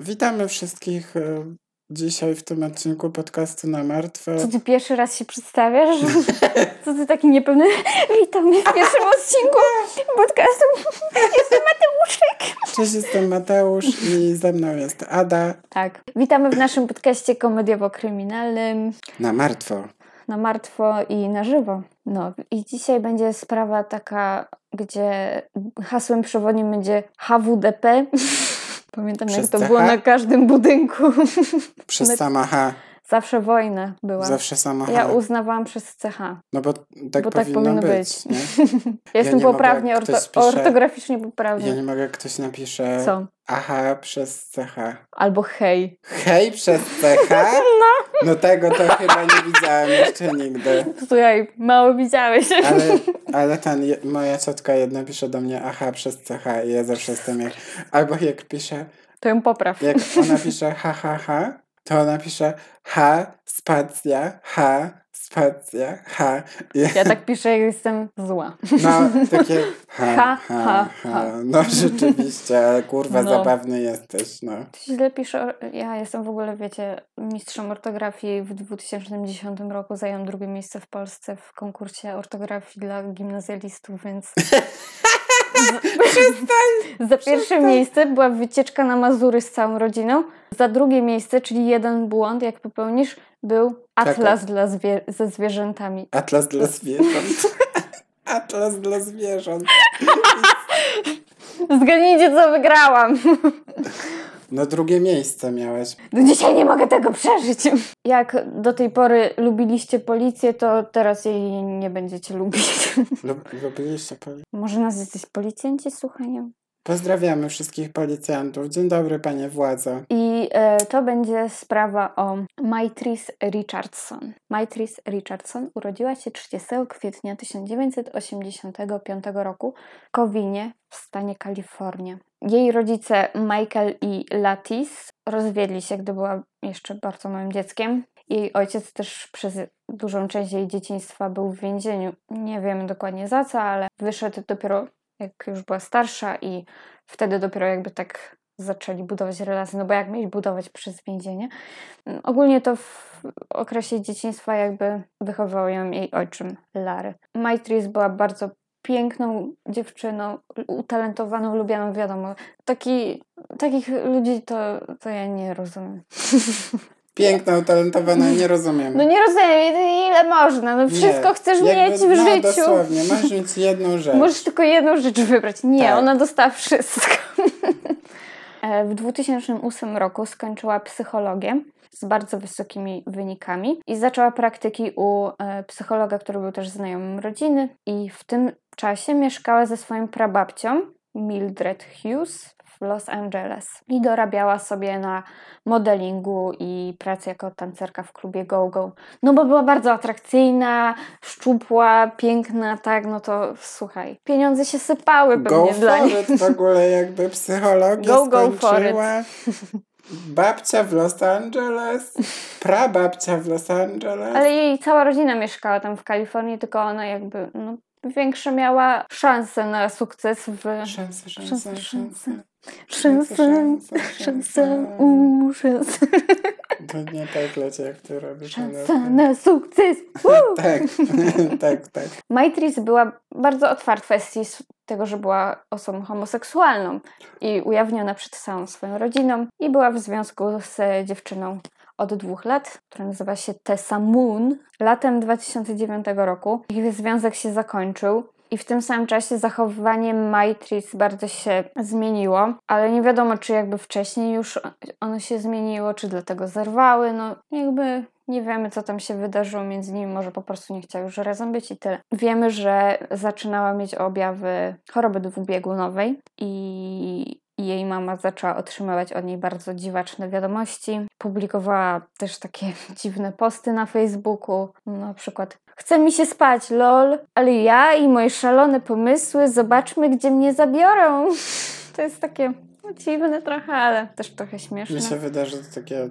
Witamy wszystkich e, dzisiaj w tym odcinku podcastu na martwo. Co ty pierwszy raz się przedstawiasz? Co ty taki niepewny? Witam w pierwszym odcinku podcastu. Jestem Mateuszek. Cześć, jestem Mateusz i ze mną jest Ada. Tak. Witamy w naszym podcaście komediowo-kryminalnym. Na martwo. Na martwo i na żywo. No i dzisiaj będzie sprawa taka, gdzie hasłem przewodnim będzie HWDP. Pamiętam, Przez jak to było na każdym budynku. Przez sama H. Zawsze wojna była. Zawsze sama. Ja uznawałam przez CH. No bo tak bo tak powinno powinno być. być. Nie? Ja jestem poprawnie, orto- pisze- ortograficznie poprawnie. Ja nie mogę, jak ktoś napisze Co? aha przez CH. Albo hej. Hej przez CH? No. no tego to chyba nie widziałem jeszcze nigdy. Słuchaj, mało widziałeś. Ale, ale ten, je- moja ciotka jedna pisze do mnie aha przez CH i ja zawsze jestem jak, albo jak pisze, To ją popraw. jak ona pisze ha ha ha, to ona pisze ha spacja, ha spacja, ha. I, Ja tak piszę, jak jestem zła. No, takie Ha, ha, ha, ha. ha. No rzeczywiście, ale kurwa No. zabawny jesteś, no. Ty źle piszę. Ja jestem w ogóle, wiecie, mistrzem ortografii. W 2010 roku zająłem drugie miejsce w Polsce w konkursie ortografii dla gimnazjalistów, więc... Za pierwsze miejsce była wycieczka na Mazury z całą rodziną. Za drugie miejsce, czyli jeden błąd, jak popełnisz, był atlas dla zwie- ze zwierzętami. Atlas dla zwierząt. Atlas dla zwierząt. Zgadnijcie, co wygrałam. No drugie miejsce miałeś. Do dzisiaj nie mogę tego przeżyć. Jak do tej pory lubiliście policję, to teraz jej nie będziecie lubić. Lub, lubiliście poli- Może nas jesteś policjanci, słuchają. Pozdrawiamy wszystkich policjantów. Dzień dobry, panie władzo. I e, to będzie sprawa o Maitris Richardson. Maitris Richardson urodziła się 30 kwietnia 1985 roku w Kowinie w stanie Kalifornia. Jej rodzice Michael i Latis rozwiedli się, gdy była jeszcze bardzo małym dzieckiem. Jej ojciec też przez dużą część jej dzieciństwa był w więzieniu. Nie wiemy dokładnie za co, ale wyszedł dopiero jak już była starsza i wtedy dopiero jakby tak zaczęli budować relacje, no bo jak mieli budować przez więzienie. Ogólnie to w okresie dzieciństwa jakby wychowywał ją jej ojczym Lary. Maitris była bardzo piękną dziewczyną, utalentowaną, lubianą, wiadomo. Taki, takich ludzi to, to ja nie rozumiem. Piękna, utalentowana, nie rozumiem. No nie rozumiem, ile można, no wszystko Nie, chcesz jakby- mieć w no, życiu. dosłownie, masz mieć jedną rzecz. Możesz tylko jedną rzecz wybrać. Nie, Tak. ona dostała wszystko. E, w 2008 roku skończyła psychologię z bardzo wysokimi wynikami i zaczęła praktyki u e, psychologa, który był też znajomym rodziny i w tym czasie mieszkała ze swoją prababcią Mildred Hughes w Los Angeles i dorabiała sobie na modelingu i pracy jako tancerka w klubie Go-Go. No bo była bardzo atrakcyjna, szczupła, piękna, tak, no to słuchaj, pieniądze się sypały Go pewnie dla for niej. it w ogóle jakby psychologię Go, go for skończyła. Babcia w Los Angeles, prababcia w Los Angeles. Ale jej cała rodzina mieszkała tam w Kalifornii, tylko ona jakby no, większe miała szanse na sukces w... Szanse, szanse, Szanse, szanse. Szanse, szanse, szanse, uuu, szanse, To nie tak leci, jak ty robisz. szanse na sukces. Uuu. Tak, tak, tak. Maitris była bardzo otwarta w kwestii tego, że była osobą homoseksualną i ujawniona przed całą swoją rodziną i była w związku z dziewczyną od dwóch lat, która nazywa się Tessa Moon. Latem 2009 roku ich związek się zakończył i w tym samym czasie zachowywanie Maitris bardzo się zmieniło, ale nie wiadomo, czy jakby wcześniej już ono się zmieniło, czy dlatego zerwały, no jakby nie wiemy, co tam się wydarzyło między nimi, może po prostu nie chciała już razem być i tyle. Wiemy, że zaczynała mieć objawy choroby dwubiegunowej i i jej mama zaczęła otrzymywać od niej bardzo dziwaczne wiadomości. Publikowała też takie dziwne posty na Facebooku, na przykład Chce mi się spać, lol, ale ja i moje szalone pomysły, zobaczmy, gdzie mnie zabiorą. To jest takie no, dziwne trochę, ale też trochę śmieszne. Mi się wydaje, że to takie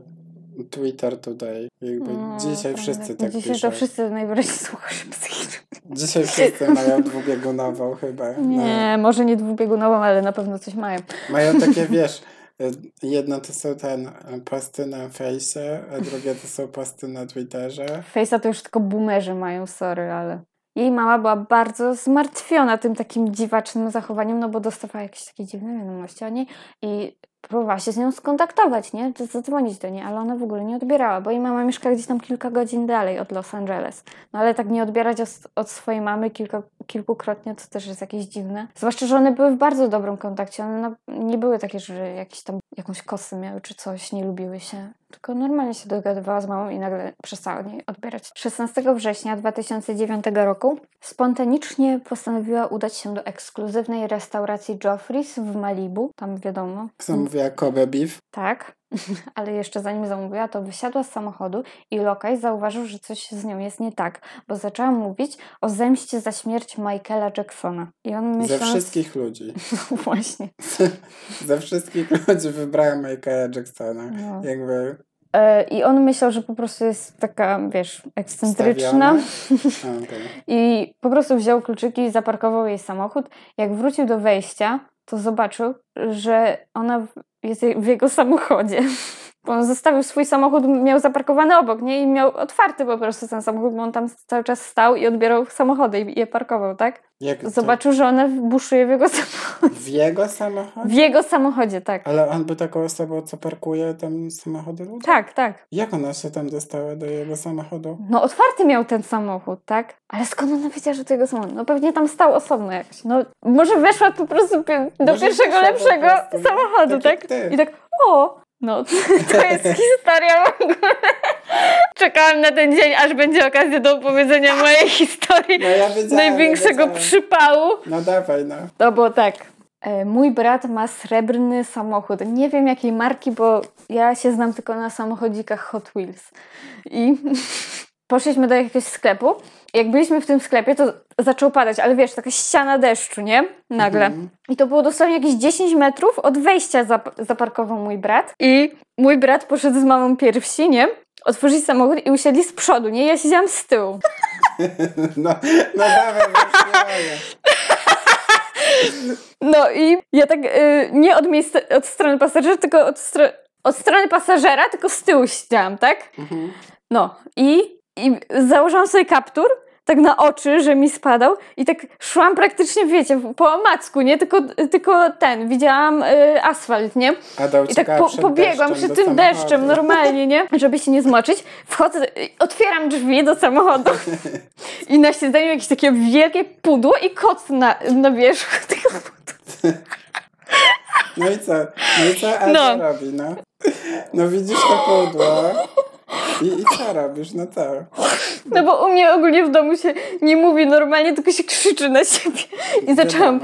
Twitter tutaj. Jakby No, dzisiaj prawda. wszyscy tak Dzisiaj piszą. to wszyscy najwyraźniej słuchają psychicznie. Dzisiaj wszyscy mają dwubiegunową chyba. No. Nie, może nie dwubiegunową, ale na pewno coś mają. Mają takie, wiesz, y, jedno to są ten y, posty na fejsie, a drugie to są posty na Twitterze. Face'a to już tylko boomerzy mają, sorry, ale... Jej mama była bardzo zmartwiona tym takim dziwacznym zachowaniem, no bo dostawała jakieś takie dziwne wiadomości o niej i próbowała się z nią skontaktować, nie? Zadzwonić do niej, ale ona w ogóle nie odbierała, bo jej mama mieszka gdzieś tam kilka godzin dalej od Los Angeles. No ale tak nie odbierać od, od swojej mamy kilka, kilkukrotnie to też jest jakieś dziwne. Zwłaszcza, że one były w bardzo dobrym kontakcie. One nie były takie, że jakieś tam jakąś kosy miały czy coś, nie lubiły się. Tylko normalnie się dogadywała z mamą i nagle przestała niej odbierać. 16 września 2009 roku spontanicznie postanowiła udać się do ekskluzywnej restauracji Joffrey's w Malibu. Tam wiadomo. Zamówiła Kobe Beef. Tak, ale jeszcze zanim zamówiła, to wysiadła z samochodu i lokaj zauważył, że coś z nią jest nie tak, bo zaczęła mówić o zemście za śmierć Michaela Jacksona. I on Ze myślał... wszystkich ludzi. Właśnie. Ze wszystkich ludzi wybrała Michaela Jacksona. No. Jakby E, I on myślał, że po prostu jest taka, wiesz, ekscentryczna. okej. I po prostu wziął kluczyki i zaparkował jej samochód. Jak wrócił do wejścia, to zobaczył, że ona jest w jego samochodzie. Bo on zostawił swój samochód, miał zaparkowany obok, nie? I miał otwarty po prostu ten samochód, bo on tam cały czas stał i odbierał samochody i je parkował, tak? Jak to? Zobaczył, że ona buszuje w jego samochodzie. W jego samochodzie? W jego samochodzie, tak. Ale on był taką osobą, co parkuje tam samochody ludzi? Tak, tak. Jak ona się tam dostała do jego samochodu? No otwarty miał ten samochód, tak? Ale skąd ona wiedziała, że to jego samochód? No pewnie tam stał osobno jakoś. No może weszła po prostu do Może pierwszego lepszego samochodu, tak tak? I tak, o, no to jest historia w ogóle. Czekałam na ten dzień, aż będzie okazja do opowiedzenia mojej historii. No ja Największego wiedziałem. przypału. No dawaj, no. To było tak. E, Mój brat ma srebrny samochód. Nie wiem jakiej marki, bo ja się znam tylko na samochodzikach Hot Wheels. I poszliśmy do jakiegoś sklepu. Jak byliśmy w tym sklepie, to zaczął padać, ale wiesz, taka ściana deszczu, nie? Nagle. Mhm. I to było dosłownie jakieś 10 metrów od wejścia zap- zaparkował mój brat. I mój brat poszedł z mamą pierwsi, nie? Otworzyli samochód i usiedli z przodu, nie? Ja siedziałam z tyłu. No, no dawaj. No i ja tak y, nie od miejsca, od strony pasażera, tylko od, stro- od strony pasażera, tylko z tyłu siedziałam, tak? Mhm. No i, i założyłam sobie kaptur, tak na oczy, że mi spadał i tak szłam praktycznie, wiecie, po omacku, nie? Tylko, tylko ten, widziałam y, asfalt, nie? I tak po, pobiegłam przy tym deszczem normalnie, nie? Żeby się nie zmoczyć. Wchodzę, otwieram drzwi do samochodu i na siedzeniu jakieś takie wielkie pudło i kot na, na wierzchu tego pudła. No i co? No i co Ania No. robi, no? No widzisz to pudło i, i co robisz, no co? No bo u mnie ogólnie w domu się nie mówi normalnie, tylko się krzyczy na siebie. I zaczęłam,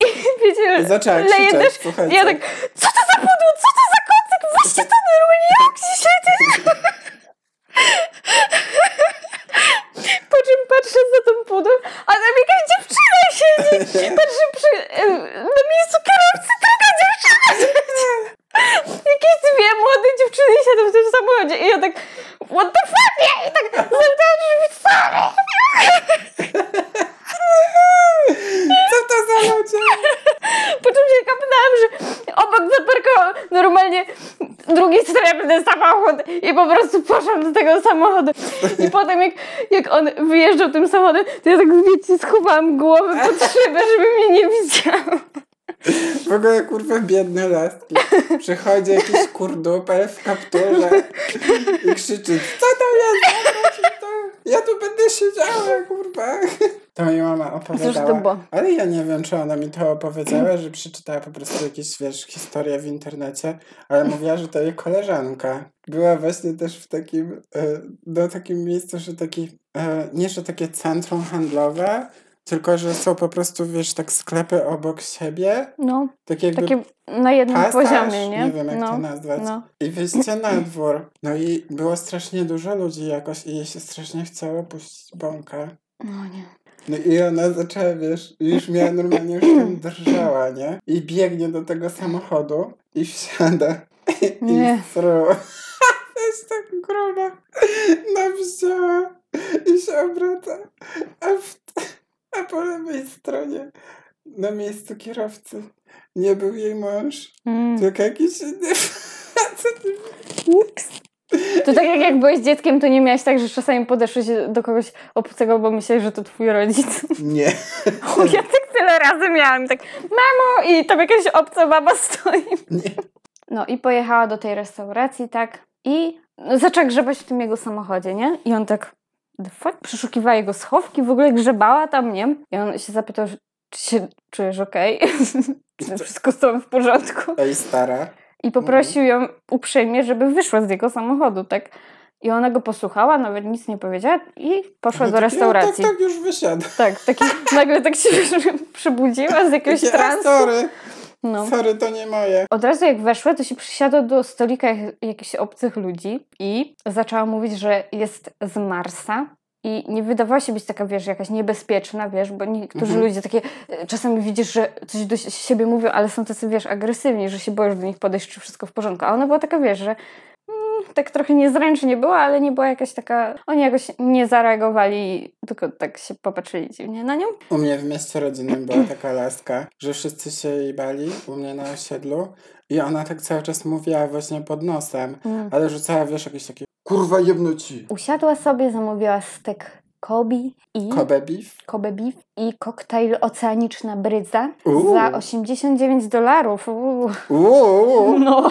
i wiecie, I zaczęła leje krzyczeć, deszcz. słuchajcie. I ja tak, co to za pudło, co to za kocyk, weźcie to normalnie, jak się siedzieć. Po czym patrzę za tą pudło, a tam jakaś dziewczyna siedzi. Patrzę przy, em, na miejscu kierowcy, druga dziewczyna siedzi. Jakieś dwie młode dziewczyny siedzą w tym samochodzie i ja tak, what the fuck, nie? I tak zamknęłam drzwi, sorry. Co to za ludzie? Po czym się kapnęłam, że obok zaparkował normalnie drugi srebrny samochód i po prostu poszłam samochodu. I potem jak, jak on wyjeżdżał tym samochodem, to ja tak wiecie, schowałam głowę pod szybę, żeby mnie nie widział. W ogóle kurwa biedne laski. Przychodzi jakiś kurdupel w kapturze i krzyczy, co to jest? Zobaczcie to. Ja tu będę siedziała, kurwa. To mi mama Cóż to było? Ale ja nie wiem, czy ona mi to opowiedziała, że przeczytała po prostu jakieś, wiesz, historię w internecie, ale mówiła, że to jej koleżanka. Była właśnie też w takim, do takim miejscu, że taki, e, nie, że takie centrum handlowe, tylko, że są po prostu, wiesz, tak sklepy obok siebie, No, tak jakby takie na jednym pasaż, poziomie, nie? nie wiem jak no, to nazwać. No. I wyjście na dwór. No i było strasznie dużo ludzi jakoś i jej się strasznie chciało puścić bąka. no nie. No i ona zaczęła, wiesz, już miała normalnie już tam drżała, nie? I biegnie do tego samochodu i wsiada. I Nie. To jest tak gruba. No wzięła i się obraca. A A, w, a po lewej stronie, na miejscu kierowcy, nie był jej mąż, Mm. tylko jakiś inny facet. Ups. To tak jak, jak byłeś dzieckiem, to nie miałeś tak, że czasami podeszłeś do kogoś obcego, bo myślałeś, że to twój rodzic. Nie. O, ja tak tyle razy miałam, tak mamo i tam jakaś obca baba stoi. Nie. No i pojechała do tej restauracji, tak, i zaczęła grzebać w tym jego samochodzie, nie? I on tak, the fuck, przeszukiwała jego schowki, w ogóle grzebała tam, nie? I on się zapytał, czy się czujesz okej? czy wszystko z tobą w porządku? Ej, stara. I poprosił ją uprzejmie, żeby wyszła z jego samochodu, tak? I ona go posłuchała, nawet nic nie powiedziała i poszła No do tak, restauracji. Tak, tak, już wysiadł. Tak, taki, nagle tak się przebudziła z jakiegoś Takie, a, transu. sorry, No. sorry, to nie moje. Od razu jak weszła, to się przysiadła do stolika jak- jakichś obcych ludzi i zaczęła mówić, że jest z Marsa. I nie wydawała się być taka, wiesz, jakaś niebezpieczna, wiesz, bo niektórzy Mhm. ludzie takie, e, czasami widzisz, że coś do si- siebie mówią, ale są tacy, wiesz, agresywni, że się boisz do nich podejść, czy wszystko w porządku. A ona była taka, wiesz, że mm, tak trochę niezręcznie była, ale nie była jakaś taka, oni jakoś nie zareagowali, tylko tak się popatrzyli dziwnie na nią. U mnie w mieście rodzinnym była taka laska, że wszyscy się jej bali u mnie na osiedlu i ona tak cały czas mówiła właśnie pod nosem, Mm. ale rzucała, wiesz, jakieś takie kurwa jebno ci. Usiadła sobie, zamówiła stek Kobe i Kobe beef? Kobe beef i koktajl oceaniczna brydza Uuu. za 89 dolarów. No.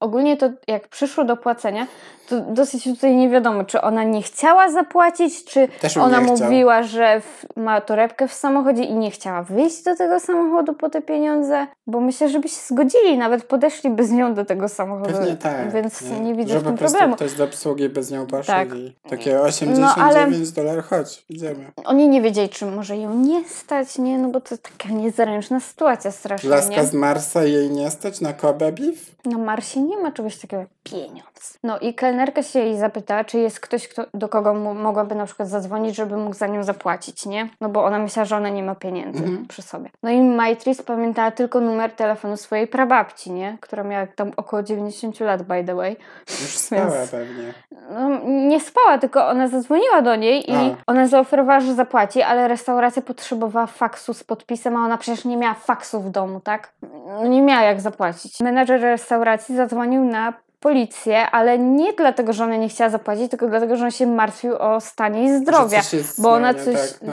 Ogólnie to jak przyszło do płacenia, to dosyć tutaj nie wiadomo, czy ona nie chciała zapłacić, czy Też ona nie mówiła, że w, ma torebkę w samochodzie i nie chciała wyjść do tego samochodu po te pieniądze, bo myślę, żeby się zgodzili, nawet podeszliby z nią do tego samochodu. Pewnie tak. Więc nie, widzę Że w po tym prostu problemu. ktoś z obsługi by z nią poszedł Tak. i takie 89 dolarów, chodź, idziemy. Oni nie wiedzieli, czy może ją nie stać, nie? No bo to taka niezręczna sytuacja strasznie, Laska nie? z Marsa jej nie stać na Kobe beef? Na Marsie nie ma czegoś takiego jak pieniądz. No i kelnerka się jej zapytała, czy jest ktoś, kto, do kogo mogłaby na przykład zadzwonić, żeby mógł za nią zapłacić, nie? No bo ona myślała, że ona nie ma pieniędzy Mhm. przy sobie. No i Maitris pamiętała tylko numer telefonu swojej prababci, nie? Która miała tam około 90 lat, by the way. Już spała Więc- pewnie. No, nie spała, tylko ona zadzwoniła do niej i A. ona zaoferowała, że zapłaci, ale restauracja potrzebowała faksu z podpisem, a ona przecież nie miała faksu w domu, tak? No, nie miała jak zapłacić. Menadżer restauracji zadzwonił na policję, ale nie dlatego, że ona nie chciała zapłacić, tylko dlatego, że on się martwił o stanie jej zdrowia. Bo ona coś tak, no.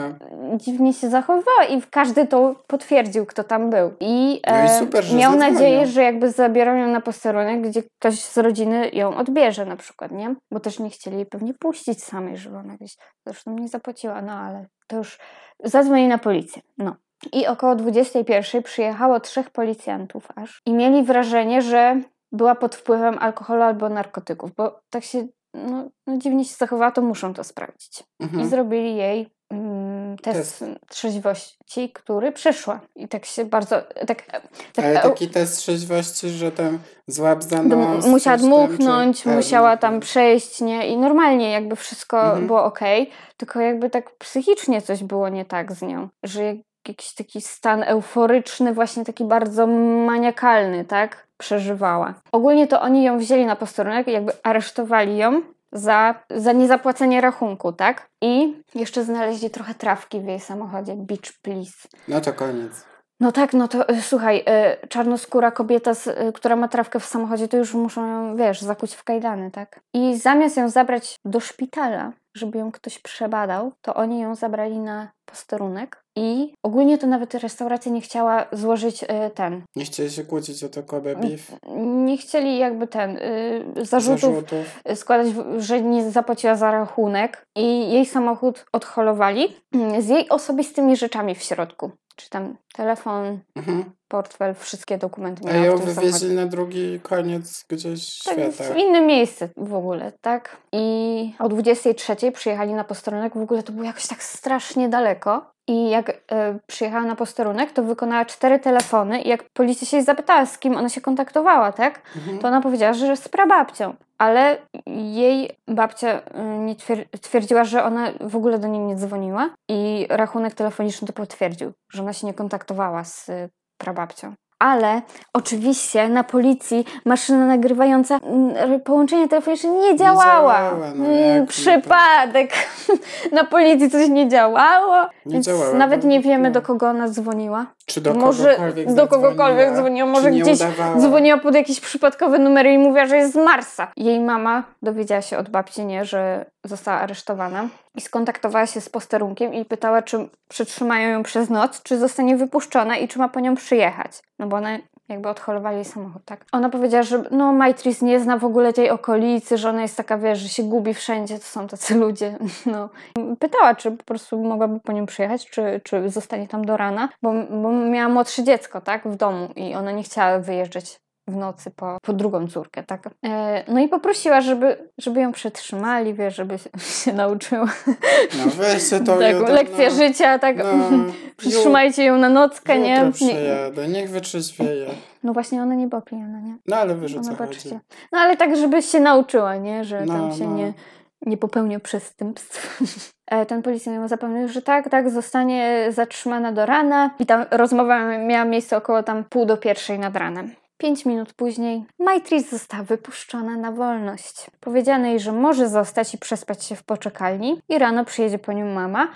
dziwnie się zachowywała i każdy to potwierdził, kto tam był. I, No i e, super, miał nadzieję, że jakby zabiorą ją na posterunek, gdzie ktoś z rodziny ją odbierze na przykład, nie? Bo też nie chcieli jej pewnie puścić samej, żeby ona gdzieś zresztą nie zapłaciła, no ale to już zadzwonili na policję. No. I około 21 przyjechało trzech policjantów aż i mieli wrażenie, że była pod wpływem alkoholu albo narkotyków, bo tak się no, no dziwnie się zachowała, to muszą to sprawdzić. I Mhm. zrobili jej mm, test, Test. trzeźwości, który przeszła. I tak się bardzo. Tak, tak, Ale e, taki test trzeźwości, że tam złap za nos. musiała coś tam, czy- dmuchnąć, A, musiała tam dmuchnąć. przejść, nie? I normalnie jakby wszystko Mhm. było ok, tylko jakby tak psychicznie coś było nie tak z nią, że jakiś taki stan euforyczny, właśnie taki bardzo maniakalny, tak? Przeżywała. Ogólnie to oni ją wzięli na posterunek, jakby aresztowali ją za, za niezapłacenie rachunku, tak? I jeszcze znaleźli trochę trawki w jej samochodzie. Beach, please. No to koniec. No tak, no to y, słuchaj, y, czarnoskóra kobieta, z, y, która ma trawkę w samochodzie, to już muszą ją, wiesz, zakuć w kajdany, tak? I zamiast ją zabrać do szpitala, żeby ją ktoś przebadał, to oni ją zabrali na posterunek i ogólnie to nawet restauracja nie chciała złożyć y, ten. Nie chcieli się kłócić o to Kobe beef. Nie chcieli jakby ten y, zarzutów Zarzutów. składać, w- że nie zapłaciła za rachunek i jej samochód odholowali z jej osobistymi rzeczami w środku. Czy tam telefon, Mhm. portfel, wszystkie dokumenty A ją wywieźli na drugi koniec gdzieś Tak, świata. w inne miejsce w ogóle, tak? I o 23 przyjechali na posterunek, w ogóle to było jakoś tak strasznie daleko. I jak e, przyjechała na posterunek, to wykonała cztery telefony i jak policja się zapytała, z kim ona się kontaktowała, tak? Mhm. to ona powiedziała, że z prababcią. Ale jej babcia y, nie twier- twierdziła, że ona w ogóle do niej nie dzwoniła i rachunek telefoniczny to potwierdził, że ona się nie kontaktowała z prababcią. Ale oczywiście na policji maszyna nagrywająca mm, połączenie telefoniczne nie działała. działała, no Mm, jak Przypadek. na policji coś nie działało. Nie działała, nawet bo- nie wiemy, no. do kogo ona dzwoniła. Czy do może do kogokolwiek dzwoniła, może nie gdzieś udawała? dzwoniła pod jakiś przypadkowy numer i mówiła, że jest z Marsa. Jej mama dowiedziała się od babci, nie, że została aresztowana i skontaktowała się z posterunkiem i pytała, czy przytrzymają ją przez noc, czy zostanie wypuszczona i czy ma po nią przyjechać. No bo one jakby odholowali jej samochód, tak? Ona powiedziała, że no Maitris nie zna w ogóle tej okolicy, że ona jest taka, wiesz, że się gubi wszędzie, to są tacy ludzie, no. Pytała, czy po prostu mogłaby po nią przyjechać, czy, czy zostanie tam do rana, bo, bo miała młodsze dziecko, tak, w domu i ona nie chciała wyjeżdżać w nocy po, po drugą córkę, tak? E, no i poprosiła, żeby, żeby ją przetrzymali, wiesz, żeby się, nauczyła No weźcie to tak, jutro, lekcja no, życia, tak, No, przytrzymajcie ją na nockę, nie? Przyjadę, niech wytrzeźwieje. No właśnie, ona nie była pijana, nie? No ale trzecia. No ale tak, żeby się nauczyła, nie? Że No, tam się no. nie, nie popełnia przestępstw. E, Ten policjant ją zapewnił, że tak, tak, zostanie zatrzymana do rana. I tam rozmowa miała miejsce około tam pół do pierwszej nad ranem. Pięć minut później Maitris została wypuszczona na wolność. Powiedziano jej, że może zostać i przespać się w poczekalni i rano przyjedzie po nią mama,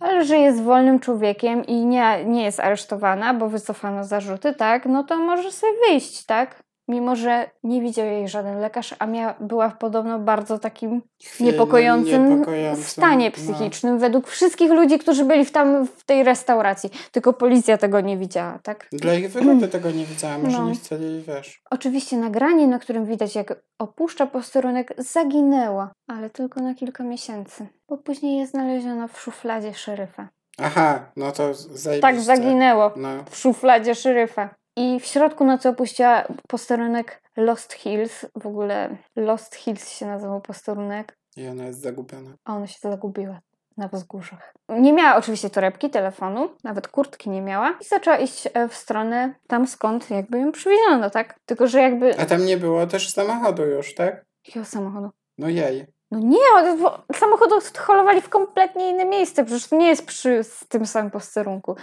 ale że jest wolnym człowiekiem i nie, nie jest aresztowana, bo wycofano zarzuty, tak, no to może sobie wyjść, tak? Mimo, że nie widział jej żaden lekarz, a mia, była podobno bardzo takim Chwiejnym, niepokojącym niepokojącym, stanie no. psychicznym według wszystkich ludzi, którzy byli w, tam w tej restauracji. Tylko policja tego nie widziała, tak? Dla ich wyglądu tego nie widziałam, może No. nie chcieli, wiesz. Oczywiście nagranie, na którym widać, jak opuszcza posterunek, zaginęło, ale tylko na kilka miesięcy, bo później je znaleziono w szufladzie szeryfa. Aha, no to zajebiście. Tak, zaginęło No, w szufladzie szeryfa. I w środku nocy opuściła posterunek Lost Hills. W ogóle Lost Hills się nazywał posterunek, i ona jest zagubiona. a ona się zagubiła na wzgórzach. Nie miała oczywiście torebki, telefonu, nawet kurtki nie miała i zaczęła iść e, w stronę tam skąd jakby ją przywieziono, tak? Tylko, że jakby... A tam nie było też samochodu już, tak? Jakiego samochodu? No jej. No nie, samochód odholowali w kompletnie inne miejsce, przecież to nie jest przy tym samym posterunku.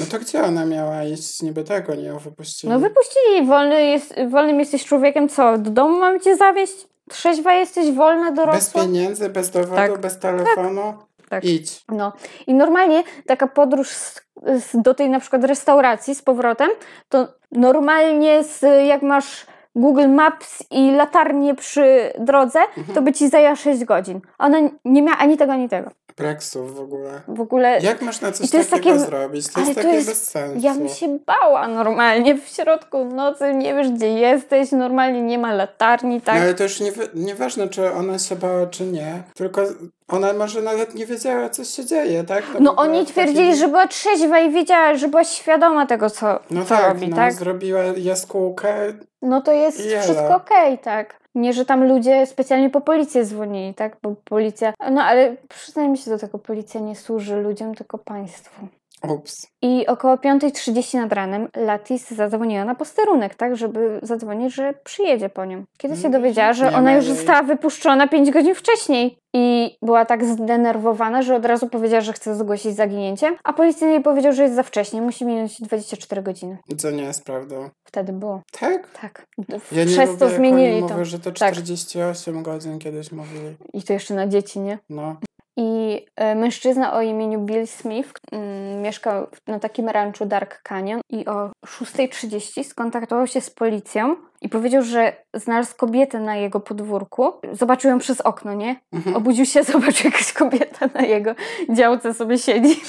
No to gdzie ona miała iść? Niby tego nie ją wypuścili. No wypuścili wolny jest, wolnym jesteś człowiekiem, co, do domu mamy cię zawieźć? Trzeźwa jesteś, wolna, Bez dorosła? pieniędzy, bez dowodu, Tak. bez telefonu. Tak. Idź. No i normalnie taka podróż z, z, do tej na przykład restauracji z powrotem, to normalnie z, jak masz Google Maps i latarnię przy drodze, to by ci zajęła 6 godzin. Ona nie miała ani tego, ani tego. Breksów w ogóle. W ogóle Jak można coś to takiego takie- zrobić? To ale jest to takie jest- bez sensu. Ja bym się bała normalnie w środku nocy, nie wiesz gdzie jesteś, normalnie nie ma latarni, tak? No ale to już nie, nieważne, czy ona się bała, czy nie. Tylko ona może nawet nie wiedziała, co się dzieje, tak? No bo była oni twierdzili, takim- że była trzeźwa i wiedziała, że była świadoma tego, co, No co tak, robi, no, tak? zrobiła jaskółkę. No to jest Jela. wszystko okej, tak? Nie, że tam ludzie specjalnie po policję dzwonili, tak? Bo policja... No ale przyznajmy się do tego, policja nie służy ludziom, tylko państwu. Ups. I około 5.30 nad ranem Latis zadzwoniła na posterunek, tak, żeby zadzwonić, że przyjedzie po nią. Kiedy się Mm, dowiedziała, że ona już została wypuszczona 5 godzin wcześniej i była tak zdenerwowana, że od razu powiedziała, że chce zgłosić zaginięcie, a policja jej powiedział, że jest za wcześnie, musi minąć 24 godziny. Co nie jest prawdą. Wtedy było. Tak? Tak. Ja nie Przez to zmienili to. mówią, że to Tak. 48 godzin kiedyś mówili. I to jeszcze na dzieci, nie? No. I e, mężczyzna o imieniu Bill Smith mm, mieszkał na takim ranczu Dark Canyon i o 6.30 skontaktował się z policją i powiedział, że znalazł kobietę na jego podwórku. Zobaczył ją przez okno, nie? Mhm. Obudził się, zobaczył jakaś kobieta na jego działce sobie siedzi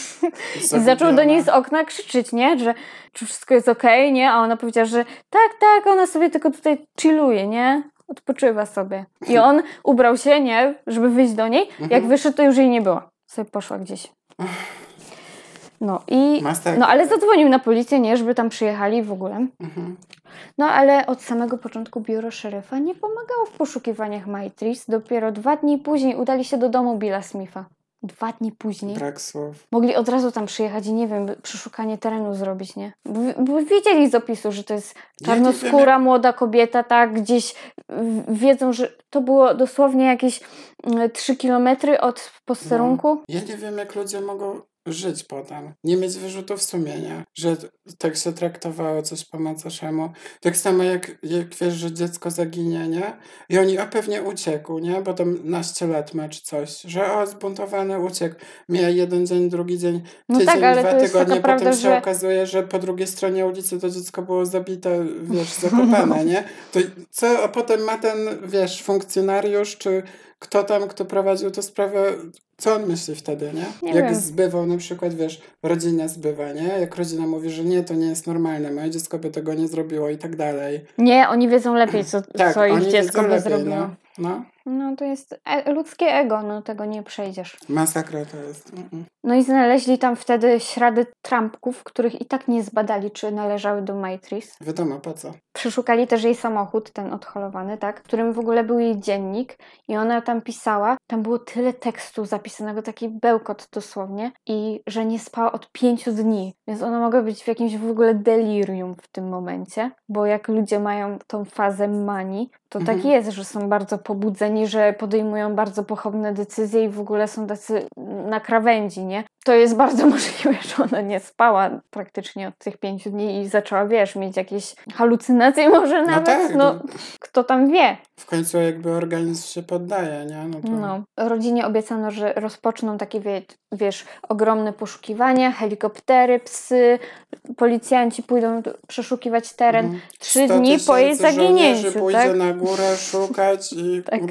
i zaczął do niej z okna krzyczeć, nie? Że czy wszystko jest okej, nie? A ona powiedziała, że tak, tak, ona sobie tylko tutaj chilluje, nie? Odpoczywa sobie. I on ubrał się, nie? Żeby wyjść do niej. Jak Mhm. wyszedł, to już jej nie było. Sobie poszła gdzieś. No i... Masakra. No ale zadzwonił na policję, nie? Żeby tam przyjechali w ogóle. Mhm. No ale od samego początku biuro szeryfa nie pomagało w poszukiwaniach Maitris. Dopiero dwa dni później udali się do domu Billa Smitha. Dwa dni później. Brak słów. Mogli od razu tam przyjechać i nie wiem, przeszukanie terenu zrobić, nie? Bo, wiedzieli z opisu, że to jest czarnoskóra młoda kobieta, tak? Gdzieś wiedzą, że to było dosłownie jakieś mm, 3 kilometry od posterunku. Ja nie wiem, jak ludzie mogą żyć potem. Nie mieć wyrzutów sumienia, że tak się traktowało coś po macoszemu. Tak samo jak, jak wiesz, że dziecko zaginie, nie? I oni, o pewnie uciekł, nie? Bo tam naście lat ma czy coś, że o, zbuntowany uciekł. Mija jeden dzień, drugi dzień, No tydzień, tak, ale dwa tygodnie, potem prawda, się że- okazuje, że po drugiej stronie ulicy to dziecko było zabite, wiesz, zakopane, nie? To co a potem ma ten, wiesz, funkcjonariusz, czy kto tam, kto prowadził tę sprawę, co on myśli wtedy, nie? Nie Jak wiem. zbywał na przykład, wiesz, rodzina zbywa, nie? Jak rodzina mówi, że nie, to nie jest normalne, moje dziecko by tego nie zrobiło i tak dalej. Nie, oni wiedzą lepiej, co, Tak, co ich dziecko by lepiej, zrobiło. no. no. No to jest e- ludzkie ego, no tego nie przejdziesz. Masakra to jest. Mm-mm. No i znaleźli tam wtedy ślady trampków, których i tak nie zbadali, czy należały do Maitris. Wiadomo po co. Przeszukali też jej samochód, ten odholowany, tak, w którym w ogóle był jej dziennik i ona tam pisała, tam było tyle tekstu zapisanego, taki bełkot dosłownie i że nie spała od pięciu dni, więc ona mogła być w jakimś w ogóle delirium w tym momencie, bo jak ludzie mają tą fazę manii, to Mhm. tak jest, że są bardzo pobudzeni, że podejmują bardzo pochopne decyzje i w ogóle są tacy na krawędzi, nie? To jest bardzo możliwe, że ona nie spała praktycznie od tych pięciu dni i zaczęła, wiesz, mieć jakieś halucynacje może nawet, tak, no, no. kto tam wie. W końcu jakby organizm się poddaje, nie? No to... No. Rodzinie obiecano, że rozpoczną takie, wie, wiesz, ogromne poszukiwania, helikoptery, psy, policjanci pójdą przeszukiwać teren Mhm. trzy 100 dni po jej zaginięciu, pójdzie tak? na górę szukać i Tak.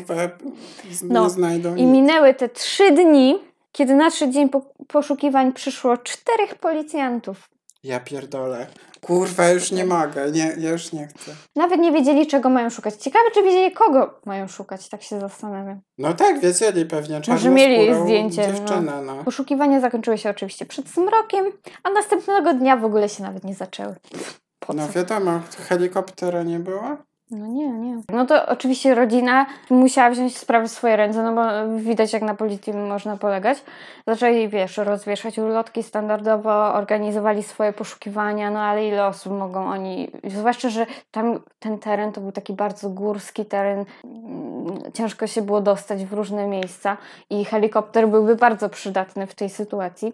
No. nie znajdą I minęły te trzy dni, kiedy nadszedł dzień po, poszukiwań przyszło czterech policjantów. Ja pierdolę. Kurwa, już nie mogę, nie, ja już nie chcę. Nawet nie wiedzieli, czego mają szukać. Ciekawe, czy wiedzieli, kogo mają szukać, tak się zastanawiam. No tak, wiedzieli pewnie, Może mieli zdjęcie, no. dziewczynę, no. Poszukiwania zakończyły się oczywiście przed zmrokiem, a następnego dnia w ogóle się nawet nie zaczęły. Po co? No wiadomo, helikoptera nie było? No nie, nie. No to oczywiście rodzina musiała wziąć sprawę w swoje ręce, no bo widać jak na policji można polegać. Zaczęli, wiesz, rozwieszać ulotki standardowo, organizowali swoje poszukiwania, no ale ile osób mogą oni... Zwłaszcza, że tam ten teren to był taki bardzo górski teren, mm, ciężko się było dostać w różne miejsca i helikopter byłby bardzo przydatny w tej sytuacji,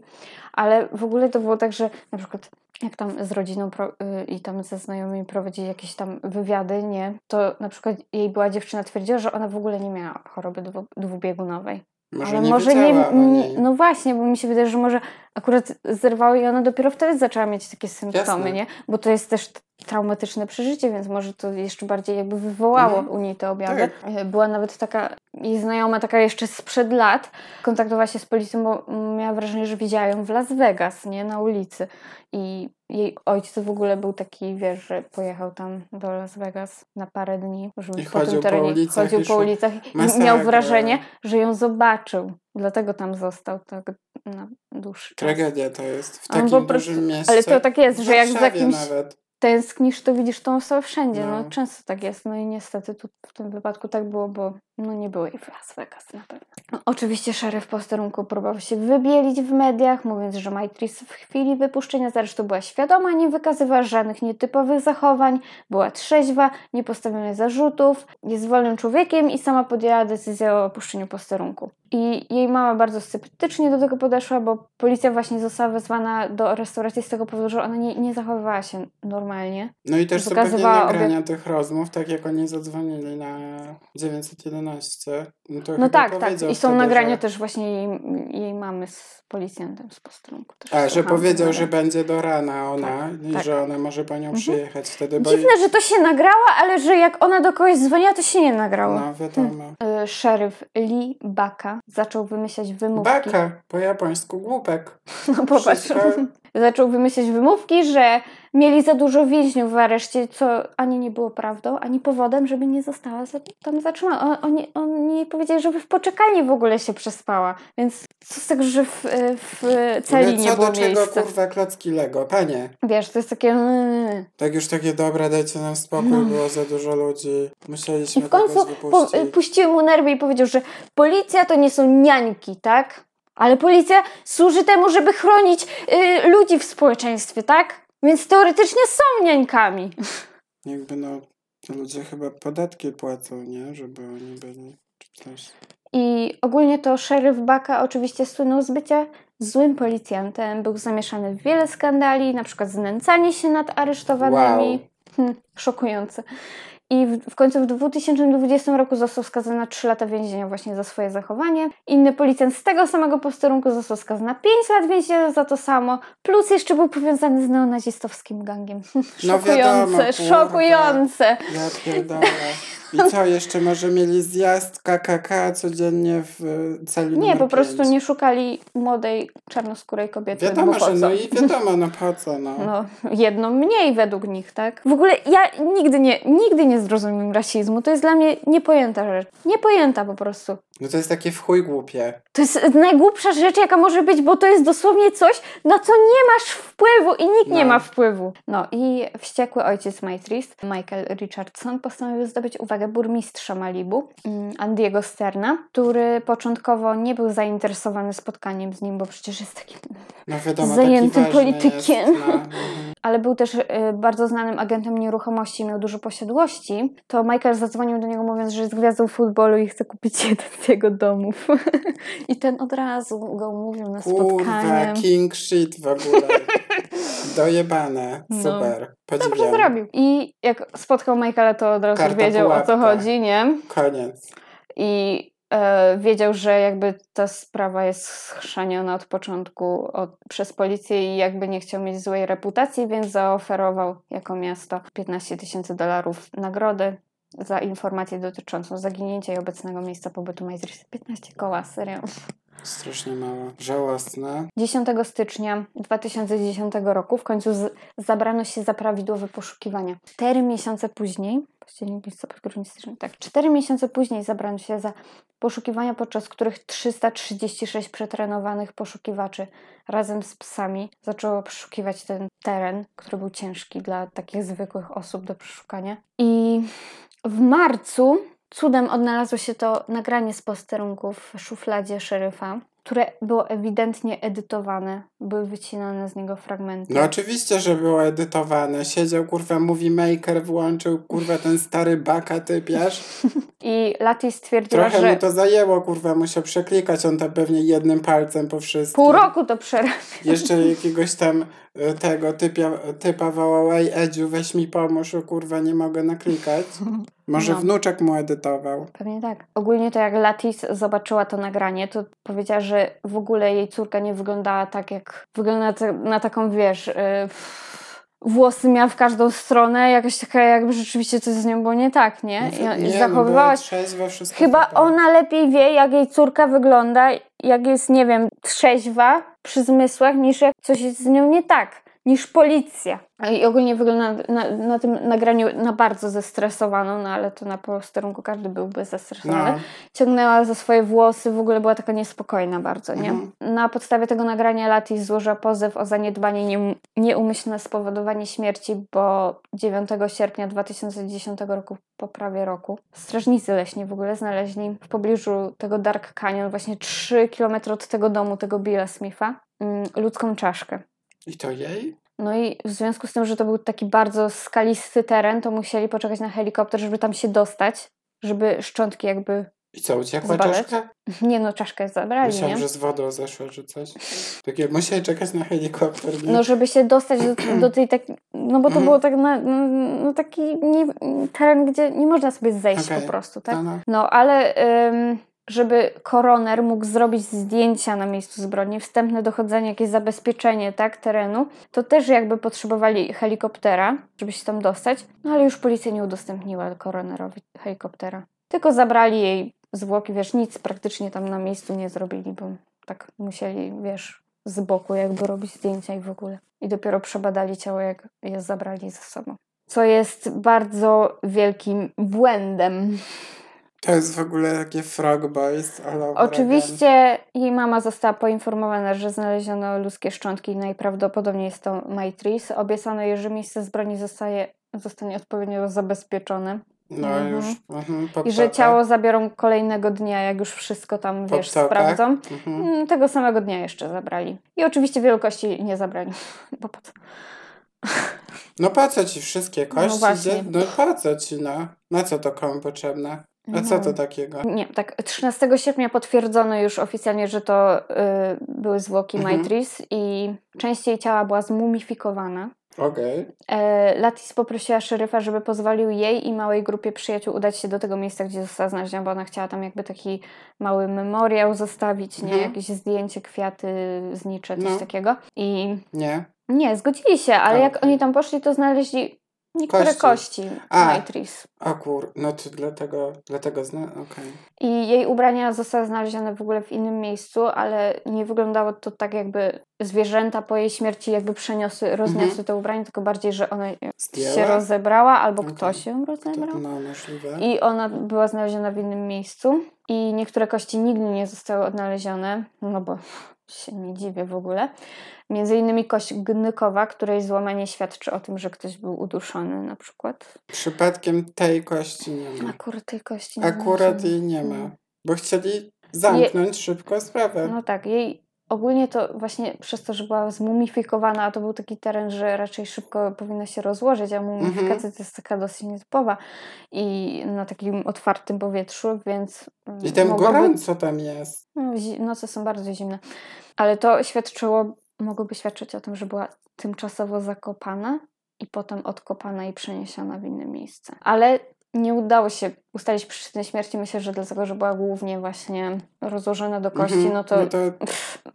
ale w ogóle to było tak, że na przykład jak tam z rodziną pro, y, i tam ze znajomymi prowadzili jakieś tam wywiady, nie, to na przykład jej była dziewczyna twierdziła, że ona w ogóle nie miała choroby dwu, dwubiegunowej. Może Ale nie może nie, wiedziała o nie. niej. No właśnie, bo mi się wydaje, że może akurat zerwało i ona dopiero wtedy zaczęła mieć takie symptomy, Jasne. nie? Bo to jest też traumatyczne przeżycie, więc może to jeszcze bardziej jakby wywołało Mhm. u niej te objawy. Tak. E, Była nawet taka jej znajoma, taka jeszcze sprzed lat, kontaktowała się z policją, bo miała wrażenie, że widziała ją w Las Vegas, nie? Na ulicy. I jej ojciec w ogóle był taki, wiesz, że pojechał tam do Las Vegas na parę dni, żeby I po tym po terenie ulicach chodził po ulicach i Masakra. miał wrażenie, że ją zobaczył. Dlatego tam został tak na dłuższy czas. Tragedia to jest w takim prostu- dużym mieście. Ale to tak jest, że jak za Warszawie kimś nawet. tęsknisz, to widzisz tą osobę wszędzie. No. No. często tak jest. No i niestety tu w tym wypadku tak było, bo no nie było jej w Las Vegas na pewno. No, oczywiście szeryf posterunku próbował się wybielić w mediach, mówiąc, że Maitris w chwili wypuszczenia z aresztu była świadoma, nie wykazywała żadnych nietypowych zachowań, była trzeźwa, nie postawiono jej zarzutów, jest wolnym człowiekiem i sama podjęła decyzję o opuszczeniu posterunku. I jej mama bardzo sceptycznie do tego podeszła, bo policja właśnie została wezwana do restauracji z tego powodu, że ona nie, nie zachowywała się normalnie. No i też są pewnie nagrania tych rozmów, tak jak oni zadzwonili na 911. No, to No tak, tak. I są wtedy, nagrania że... też właśnie jej, jej mamy z policjantem z posterunku. A, że powiedział, że będzie do rana ona Tak, i tak. że ona może po nią Mhm. przyjechać wtedy, bo... Dziwne, że to się nagrała, ale że jak ona do kogoś dzwoniła, to się nie nagrało. No, wiadomo. Y, Szeryf Lee Baka zaczął wymyślać wymówki. Baka, po japońsku głupek. No popatrz. Wszystko- Zaczął wymyślać wymówki, że mieli za dużo więźniów w areszcie, co ani nie było prawdą, ani powodem, żeby nie została tam zatrzymana. On, oni, oni powiedzieli, żeby w poczekalni w ogóle się przespała. Więc co z tego, że w, w celi Ale nie co było do czego, miejsca. kurwa, klocki Lego? Panie, Wiesz, to jest takie... mm. tak już takie dobra, dajcie nam spokój, było za dużo ludzi. Musieliśmy No. I w końcu po, puściły mu nerwy i powiedział, że policja to nie są niańki, tak? Ale policja służy temu, żeby chronić y, ludzi w społeczeństwie, tak? Więc teoretycznie są niańkami. Jakby no, ludzie chyba podatki płacą, nie? Żeby oni byli czy coś. I ogólnie to szeryf Baka oczywiście słynął z bycia złym policjantem, był zamieszany w wiele skandali, na przykład znęcanie się nad aresztowanymi. Wow. Hmm, szokujące. I w, w końcu w 2020 roku został skazany na 3 lata więzienia właśnie za swoje zachowanie. Inny policjant z tego samego posterunku został skazany na 5 lat więzienia za to samo, plus jeszcze był powiązany z neonazistowskim gangiem. No Szokujące, wiadomo, szokujące. Ja pierdolę. I co, jeszcze może mieli zjazd KKK codziennie w e, celi Nie, po prostu nie szukali młodej, czarnoskórej kobiety. Wiadomo, że no i wiadomo, no po co, no. No, jedną mniej według nich, tak? W ogóle ja nigdy nie, nigdy nie zrozumiem rasizmu. To jest dla mnie niepojęta rzecz. Niepojęta po prostu. No to jest takie w chuj głupie. To jest najgłupsza rzecz, jaka może być, bo to jest dosłownie coś, na co nie masz wpływu i nikt nie No. ma wpływu. No i wściekły ojciec Maitris, Michael Richardson, postanowił zdobyć uwagę burmistrza Malibu, mm, Andiego Sterna, który początkowo nie był zainteresowany spotkaniem z nim, bo przecież jest takim No wiadomo, Zajętym taki ważny politykiem. Jest, no. mhm. ale był też y, bardzo znanym agentem nieruchomości i miał dużo posiadłości, to Michael zadzwonił do niego mówiąc, że jest gwiazdą futbolu i chce kupić jeden z jego domów. I ten od razu go mówił na Kurwa, spotkanie. king shit w ogóle. Dojebane. No. Super. Dobrze Podziwiam. zrobił. I jak spotkał Michaela, to od razu Karta wiedział o co pułapka. chodzi, nie? Koniec. I e, wiedział, że jakby ta sprawa jest schrzaniona od początku od, przez policję i jakby nie chciał mieć złej reputacji, więc zaoferował jako miasto 15 tysięcy dolarów nagrody za informację dotyczącą zaginięcia i obecnego miejsca pobytu Maitris. 15 koła, serio. Strasznie mało. Żałosne. 10 stycznia 2010 roku w końcu z, zabrano się za prawidłowe poszukiwania. Cztery miesiące później, październik, listopad, grudzień, styczeń, tak, cztery miesiące później zabrano się za poszukiwania, podczas których 336 przetrenowanych poszukiwaczy razem z psami zaczęło przeszukiwać ten teren, który był ciężki dla takich zwykłych osób do przeszukania. I w marcu cudem odnalazło się to nagranie z posterunków w szufladzie szeryfa, które było ewidentnie edytowane. Były wycinane z niego fragmenty. No oczywiście, że było edytowane. Siedział, kurwa, movie maker, włączył, kurwa, ten stary baka typiarz. I Lati stwierdziła, Trochę że mu to zajęło, kurwa, musiał przeklikać on tam pewnie jednym palcem po wszystkim. pół roku to przerabia. Jeszcze jakiegoś tam e, tego typia, typa wołał, ej Edziu, weź mi pomóż, o kurwa, nie mogę naklikać. Może No. wnuczek mu edytował. Pewnie tak. Ogólnie to jak Latis zobaczyła to nagranie, to powiedziała, że w ogóle jej córka nie wyglądała tak, jak wygląda na, ta- na taką, wiesz, yy, włosy miała w każdą stronę, jakaś taka jakby rzeczywiście coś z nią było nie tak, nie? I, i nie, zachowywała no, się... Chyba ona lepiej wie, jak jej córka wygląda, jak jest, nie wiem, trzeźwa przy zmysłach, niż jak coś jest z nią nie tak, niż policja. I ogólnie wygląda na, na tym nagraniu na bardzo zestresowaną, no ale to na posterunku każdy byłby zestresowany. No. Ciągnęła za swoje włosy, w ogóle była taka niespokojna bardzo, nie? Mhm. Na podstawie tego nagrania Latis złożyła pozew o zaniedbanie nie, nieumyślne spowodowanie śmierci, bo 9 sierpnia 2010 roku, po prawie roku, strażnicy leśni w ogóle znaleźli w pobliżu tego Dark Canyon, właśnie 3 km od tego domu, tego Billa Smitha, mm, ludzką czaszkę. I to jej? No i w związku z tym, że to był taki bardzo skalisty teren, to musieli poczekać na helikopter, żeby tam się dostać, żeby szczątki jakby... I co, uciekła Zbadać? czaszka? Nie no, czaszkę zabrali, Myślałam, nie? że z wodą zeszła czy coś. Takie, musieli czekać na helikopter. nie? No, żeby się dostać do, do tej tak, no bo to Mhm. było tak na, no, taki nie, teren, gdzie nie można sobie zejść Okej. po prostu, tak? No, no. No, ale ym, żeby koroner mógł zrobić zdjęcia na miejscu zbrodni, wstępne dochodzenie, jakieś zabezpieczenie, tak, terenu, to też jakby potrzebowali helikoptera, żeby się tam dostać, no ale już policja nie udostępniła koronerowi helikoptera. Tylko zabrali jej zwłoki, wiesz, nic praktycznie tam na miejscu nie zrobili, bo tak musieli, wiesz, z boku jakby robić zdjęcia i w ogóle. I dopiero przebadali ciało, jak je zabrali ze sobą. Co jest bardzo wielkim błędem. To jest w ogóle takie Frog Boys. all over Oczywiście jej mama została poinformowana, że znaleziono ludzkie szczątki i najprawdopodobniej jest to Maitris. Obiecano jej, że miejsce zbrodni zostaje, zostanie odpowiednio zabezpieczone. No Mhm. już. Mhm, i że ciało zabiorą kolejnego dnia, jak już wszystko tam, wiesz, ptokach. sprawdzą. Mhm. Mm, Tego samego dnia jeszcze zabrali. I oczywiście wielu kości nie zabrali. Bo po co? No po co ci wszystkie kości? właśnie. Gdzie- No po co ci, no? Na co to komu potrzebne? A co to takiego? Nie, tak 13 sierpnia potwierdzono już oficjalnie, że to y, były zwłoki Mhm. Maitris i część jej ciała była zmumifikowana. Okej. E, Latis poprosiła szeryfa, żeby pozwolił jej i małej grupie przyjaciół udać się do tego miejsca, gdzie została znaleziona, bo ona chciała tam jakby taki mały memoriał zostawić, nie? Mhm. Jakieś zdjęcie, kwiaty, znicze, coś No. takiego. I Nie? nie, zgodzili się, ale jak oni tam poszli, to znaleźli niektóre Kości. kości, A. Maitris. O kur... No to dlatego... Dlatego zna... Okej. I jej ubrania zostały znalezione w ogóle w innym miejscu, ale nie wyglądało to tak, jakby zwierzęta po jej śmierci jakby przeniosły, rozniosły Mhm. te ubrania, tylko bardziej, że ona Zdjęła? się rozebrała albo Okej. ktoś ją To, rozebrał. no, możliwe. I ona była znaleziona w innym miejscu. I niektóre kości nigdy nie zostały odnalezione, no bo się nie dziwię w ogóle. Między innymi kość gnykowa, której złamanie świadczy o tym, że ktoś był uduszony na przykład. Przypadkiem tej kości nie ma. Akurat tej kości nie Akurat znaleziono. jej nie ma. Bo chcieli zamknąć szybko sprawę. No tak, jej ogólnie to właśnie przez to, że była zmumifikowana, a to był taki teren, że raczej szybko powinno się rozłożyć, a mumifikacja Mhm. to jest taka dosyć nietypowa i na takim otwartym powietrzu, więc I tam mogłoby- gorąco tam jest. No, noce są bardzo zimne. Ale to świadczyło, mogłoby świadczyć o tym, że była tymczasowo zakopana i potem odkopana i przeniesiona w inne miejsce. Ale nie udało się ustalić przyczyny śmierci. Myślę, że dlatego, że była głównie właśnie rozłożona do kości, Mhm. no to... No to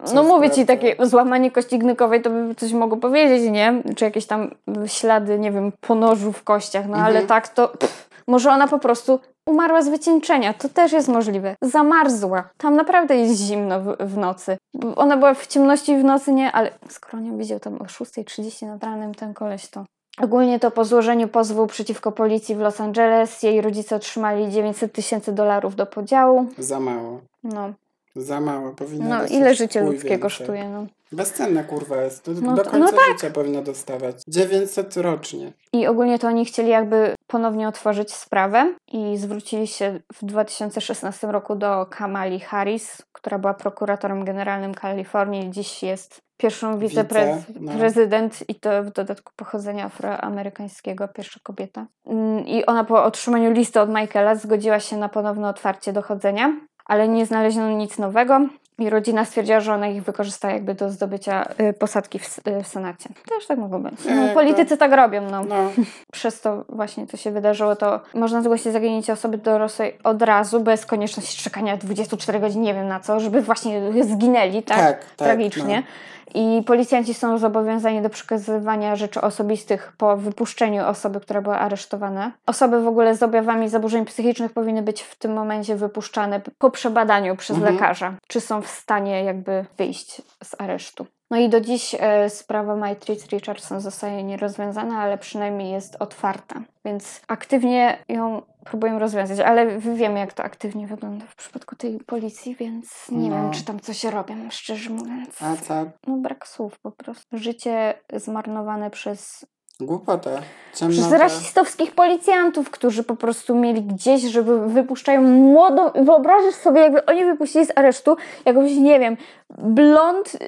co No mówię ci, takie złamanie kości gnykowej to by coś mogło powiedzieć, nie? Czy jakieś tam ślady, nie wiem, ponożu w kościach, no ale Mhm. tak to... Pff, może ona po prostu umarła z wycieńczenia, to też jest możliwe. Zamarzła. Tam naprawdę jest zimno w, w nocy. Ona była w ciemności w nocy, nie? Ale skoro nie widział tam o 6.30 nad ranem ten koleś, to... Ogólnie to po złożeniu pozwu przeciwko policji w Los Angeles jej rodzice otrzymali 900 tysięcy dolarów do podziału. za mało. No, Za mało. Powinna no ile życie ludzkie więcej. kosztuje, no. Bezcenna kurwa jest. To No do końca no tak. życia powinna dostawać. 900 rocznie. I ogólnie to oni chcieli jakby ponownie otworzyć sprawę i zwrócili się w 2016 roku do Kamali Harris, która była prokuratorem generalnym Kalifornii. Dziś jest pierwszą Wice, no. wiceprezydent i to w dodatku pochodzenia afroamerykańskiego, pierwsza kobieta. Mm, I ona po otrzymaniu listy od Michaela zgodziła się na ponowne otwarcie dochodzenia, ale nie znaleziono nic nowego. I rodzina stwierdziła, że ona ich wykorzysta jakby do zdobycia y, posadki w, y, w Senacie. Też tak mogło być. E, No, politycy tak robią, no No, przez to właśnie to się wydarzyło, to można zgłosić zaginięcie osoby dorosłej od razu, bez konieczności czekania 24 godzin, nie wiem na co, żeby właśnie zginęli, tak? tak, tak. Tragicznie. I policjanci są zobowiązani do przekazywania rzeczy osobistych po wypuszczeniu osoby, która była aresztowana. Osoby w ogóle z objawami zaburzeń psychicznych powinny być w tym momencie wypuszczane po przebadaniu przez Mhm. lekarza, czy są w stanie jakby wyjść z aresztu. No i do dziś e, sprawa Maitris Richardson zostaje nierozwiązana, ale przynajmniej jest otwarta. Więc aktywnie ją próbują rozwiązać, ale wiemy, jak to aktywnie wygląda w przypadku tej policji, więc nie No. wiem, czy tam coś robią, szczerze mówiąc. A co? No brak słów po prostu. Życie zmarnowane przez, Głupota. przez Ciemnota. rasistowskich policjantów, którzy po prostu mieli gdzieś, żeby wypuszczają młodą... Wyobrażasz sobie, jakby oni wypuścili z aresztu jakąś, nie wiem, blond y,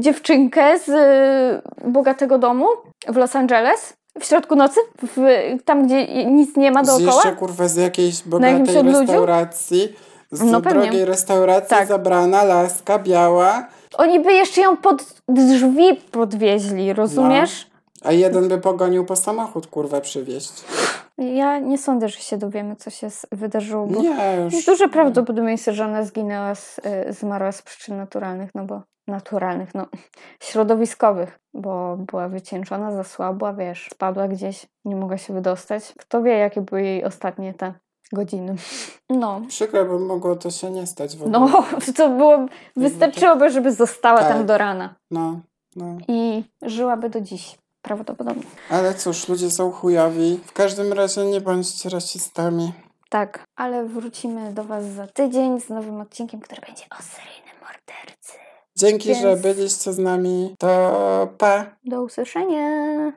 dziewczynkę z y, bogatego domu w Los Angeles w środku nocy, w, tam gdzie nic nie ma Z dookoła. jeszcze kurwa z jakiejś bogatej restauracji. Z No pewnie. drogiej restauracji Tak. zabrana, laska, biała, Oni by jeszcze ją pod drzwi podwieźli, rozumiesz? A jeden by pogonił po samochód kurwa przywieźć. Ja nie sądzę, że się dowiemy, co się wydarzyło, bo Nie, już. jest duże prawdopodobieństwo, że ona zginęła, z, y, zmarła z przyczyn naturalnych, no bo naturalnych, no środowiskowych, bo była wycieńczona, zasłabła, wiesz, spadła gdzieś, nie mogła się wydostać. Kto wie, jakie były jej ostatnie te godziny. No. Przykro, bo mogło to się nie stać w ogóle. No, to było, wystarczyłoby, żeby została Tak. tam do rana No, no. i żyłaby do dziś, prawdopodobnie. Ale cóż, ludzie są chujowi. W każdym razie nie bądźcie rasistami. Tak, ale wrócimy do Was za tydzień z nowym odcinkiem, który będzie o seryjnym mordercy. Dzięki, że Więc- byliście z nami. To pa! Do usłyszenia!